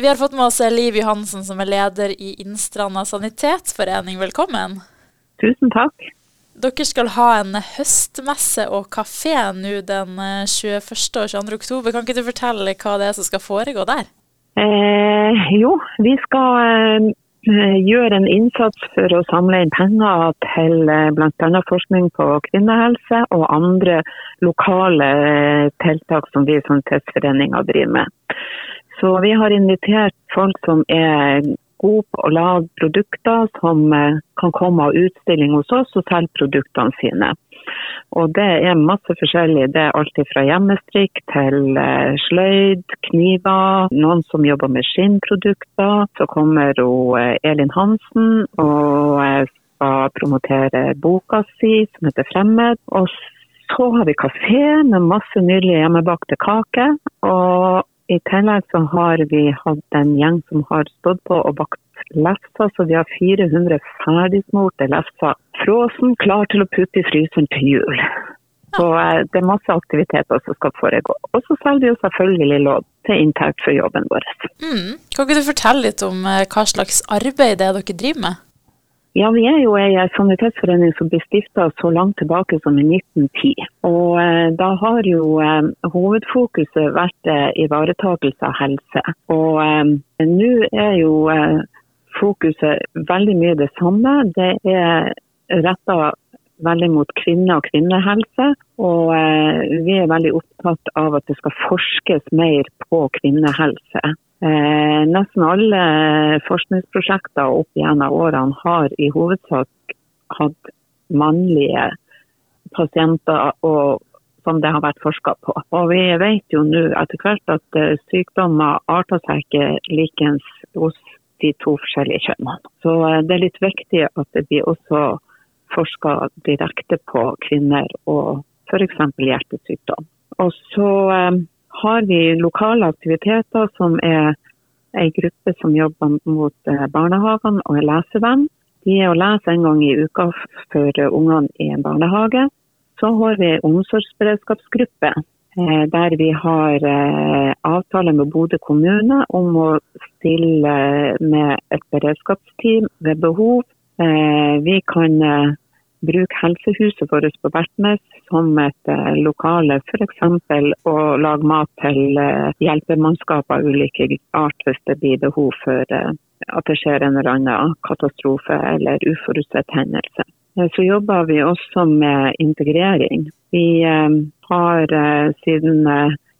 Vi har fått med oss Liv Johansen, som er leder i Innstranda sanitetsforening. Velkommen. Tusen takk. Dere skal ha en høstmesse og kafé nå den 21. og 22. oktober. Kan ikke du fortelle hva det er som skal foregå der? Eh, jo, vi skal eh, gjøre en innsats for å samle inn penger til eh, bl.a. forskning på kvinnehelse og andre lokale eh, tiltak som vi som testforeninger driver med. Så vi har invitert folk som er gode på å lage produkter, som eh, kan komme av utstilling hos oss og selge produktene sine. Og det er masse forskjellig. Det er alt fra hjemmestrikk til eh, sløyd, kniver, noen som jobber med skinnprodukter. Så kommer eh, Elin Hansen og skal promotere boka si som heter 'Fremmed'. Og så har vi kafé med masse nydelige hjemmebakte kaker. Og i tillegg så har vi hatt en gjeng som har stått på og bakt lefser, så vi har 400 ferdigsmurte lefser. Frosen, klar til å putte i fryseren til jul. Så eh, det er masse aktiviteter som skal foregå. Og så selger vi jo selvfølgelig lodd til inntekt for jobben vår. Mm. Kan ikke du fortelle litt om eh, hva slags arbeid det er dere driver med? Ja, vi er jo ei sanitetsforening som ble stifta så langt tilbake som i 1910. Og eh, da har jo eh, hovedfokuset vært eh, ivaretakelse av helse. Og eh, nå er jo fokuset veldig mye det samme. Det er retta veldig mot kvinner og kvinnehelse. Og vi er veldig opptatt av at det skal forskes mer på kvinnehelse. Eh, nesten alle forskningsprosjekter opp gjennom årene har i hovedsak hatt mannlige pasienter og, som det har vært forska på. Og vi vet jo nå etter hvert at eh, sykdommer arter seg ikke likens hos de to forskjellige kjønnene. Så eh, det er litt viktig at det blir også forska direkte på kvinner og f.eks. hjertesykdom. Og så eh, har vi lokale aktiviteter som er en gruppe som jobber mot eh, barnehagene og er lesevenn. De er å lese en gang i uka for ungene i en barnehage. Så har vi omsorgsberedskapsgruppe, eh, der vi har eh, avtale med Bodø kommune om å stille med et beredskapsteam ved behov. Vi kan bruke helsehuset vårt på Bertnes som et uh, lokale, f.eks. å lage mat til uh, hjelpemannskap av ulike art hvis det blir behov for uh, at det skjer en eller annen katastrofe eller uforutsett hendelse. Så jobber vi også med integrering. Vi har siden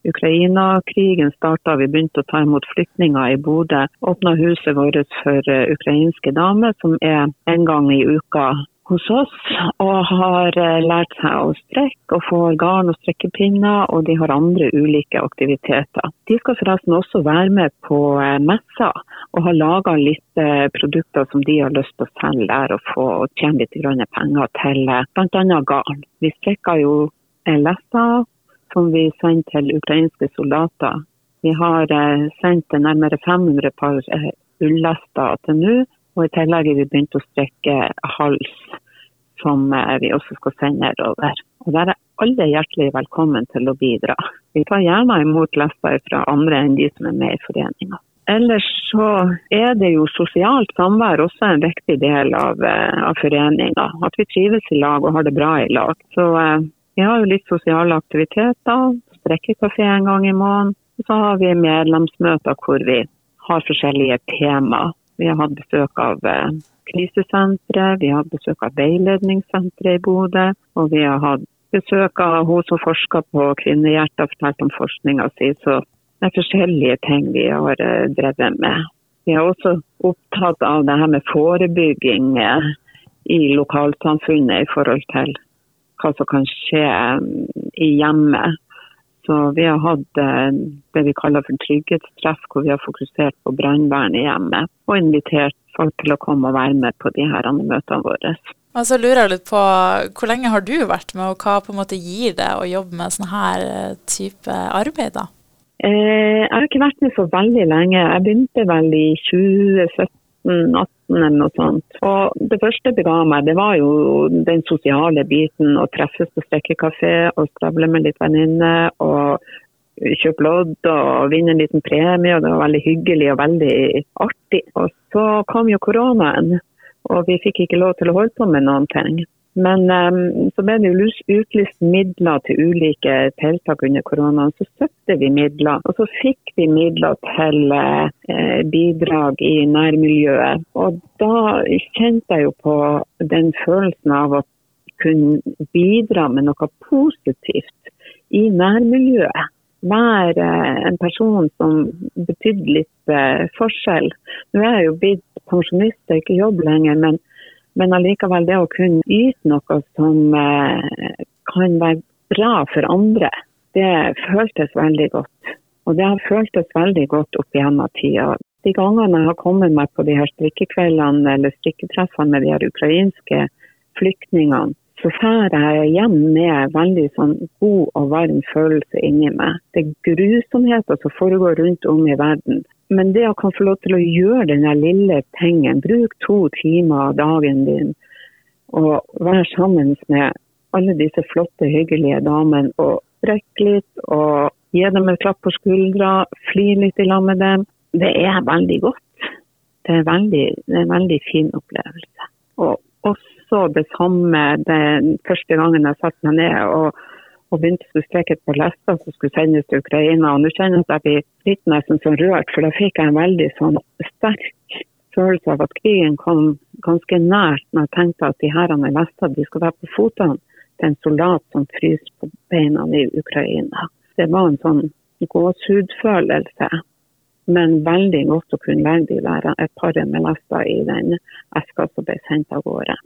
Ukraina-krigen starta, vi begynte å ta imot flyktninger i Bodø. Åpna huset vårt for ukrainske damer, som er en gang i uka hos oss og har eh, lært seg å strekke og få garn og strekkepinner, og de har andre ulike aktiviteter. De skal forresten også være med på eh, messa og har laga litt eh, produkter som de har lyst til å selge der og få tjene litt penger til bl.a. garn. Vi strekker jo lesser som vi sender til ukrainske soldater. Vi har sendt nærmere 500 par ullester til nå. Og i tillegg har vi begynt å strekke hals, som eh, vi også skal sende nedover. Og Der er alle hjertelig velkommen til å bidra. Vi tar gjerne imot lester fra andre enn de som er med i foreninga. Ellers så er det jo sosialt samvær også en viktig del av, eh, av foreninga. At vi trives i lag og har det bra i lag. Så eh, vi har jo litt sosiale aktiviteter. Strekkekafé en gang i måneden. Og så har vi medlemsmøter hvor vi har forskjellige temaer. Vi har hatt besøk av eh, krisesenteret, vi har hatt besøk av veiledningssenteret i Bodø. Og vi har hatt besøk av hun som forsker på kvinnehjertet og fortalt om forskninga si. Så det er forskjellige ting vi har eh, drevet med. Vi er også opptatt av det her med forebygging eh, i lokalsamfunnet i forhold til hva som kan skje i hjemmet. Så vi har hatt eh, det vi kaller for trygghetstreff, hvor vi har fokusert på brannvern i hjemmet. Og invitert folk til å komme og være med på de her møtene våre. Og så lurer jeg litt på, Hvor lenge har du vært med, og hva på en måte gir det å jobbe med sånn her eh, type arbeid? da? Eh, jeg har ikke vært med så veldig lenge. Jeg begynte vel i 2017-2018 eller noe sånt. Og det første det ga meg, det var jo den sosiale biten. Å treffes på strekkekafé og skravle med litt venninner. Og kjøpe lodd og vinne en liten premie, og det var veldig hyggelig og veldig artig. Og så kom jo koronaen, og vi fikk ikke lov til å holde på med noen ting. Men um, så ble det jo utlyst midler til ulike tiltak under koronaen. Så søkte vi midler, og så fikk vi midler til uh, bidrag i nærmiljøet. Og da kjente jeg jo på den følelsen av å kunne bidra med noe positivt i nærmiljøet være en person som betydde litt forskjell. Nå er jeg jo blitt pensjonist og ikke jobb lenger, men, men allikevel det å kunne yte noe som uh, kan være bra for andre, det føltes veldig godt. Og det har føltes veldig godt opp gjennom tida. De gangene jeg har kommet meg på de her strikkekveldene eller strikketreffene med de her ukrainske flyktningene, så drar jeg hjem med veldig sånn god og varm følelse inni meg. Det er grusomheter som foregår rundt om i verden. Men det å kan få lov til å gjøre den lille tingen, bruk to timer av dagen din og være sammen med alle disse flotte, hyggelige damene og brekke litt og gi dem et klapp på skuldra, flire litt i lag med dem, det er veldig godt. Det er, veldig, det er en veldig fin opplevelse. Og også det samme den første gangen jeg satte meg ned og, og begynte å strekke på lester som skulle sendes til Ukraina. Og nå kjenner jeg at jeg blir litt nesten sånn rørt, for da fikk jeg en veldig sånn sterk følelse av at krigen kom ganske nært når jeg tenkte at de herrene lester de skal være på fotene til en soldat som fryser på beina i Ukraina. Det var en sånn gåsehudfølelse men veldig godt å kunne legge de der et par med lester i den eska som ble sendt av gårde.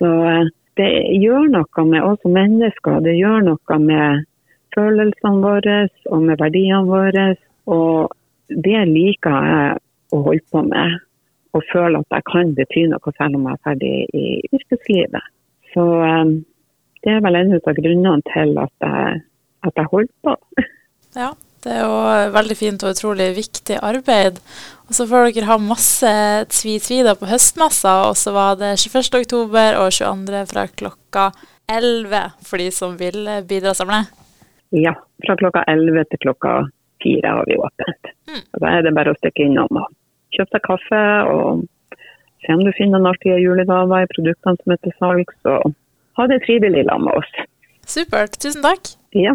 Så eh, det gjør noe med oss som mennesker. Det gjør noe med følelsene våre og med verdiene våre. Og det liker jeg å holde på med. Og føle at jeg kan bety noe selv om jeg er ferdig i yrkeslivet. Så um, det er vel en av grunnene til at jeg, at jeg holder på. Ja, det er jo veldig fint og utrolig viktig arbeid. Og så får dere ha masse tvi-tvi på høstmessa, og så var det 21. oktober og 22. fra klokka 11 for de som vil bidra samle. Ja, fra klokka 11 til klokka 4 har vi åpent. Mm. Da er det bare å stikke innom og kjøpe seg kaffe og se om du finner noen artige julegaver i produktene som er til salgs, og ha det trivelig sammen med oss. Supert. Tusen takk. Ja,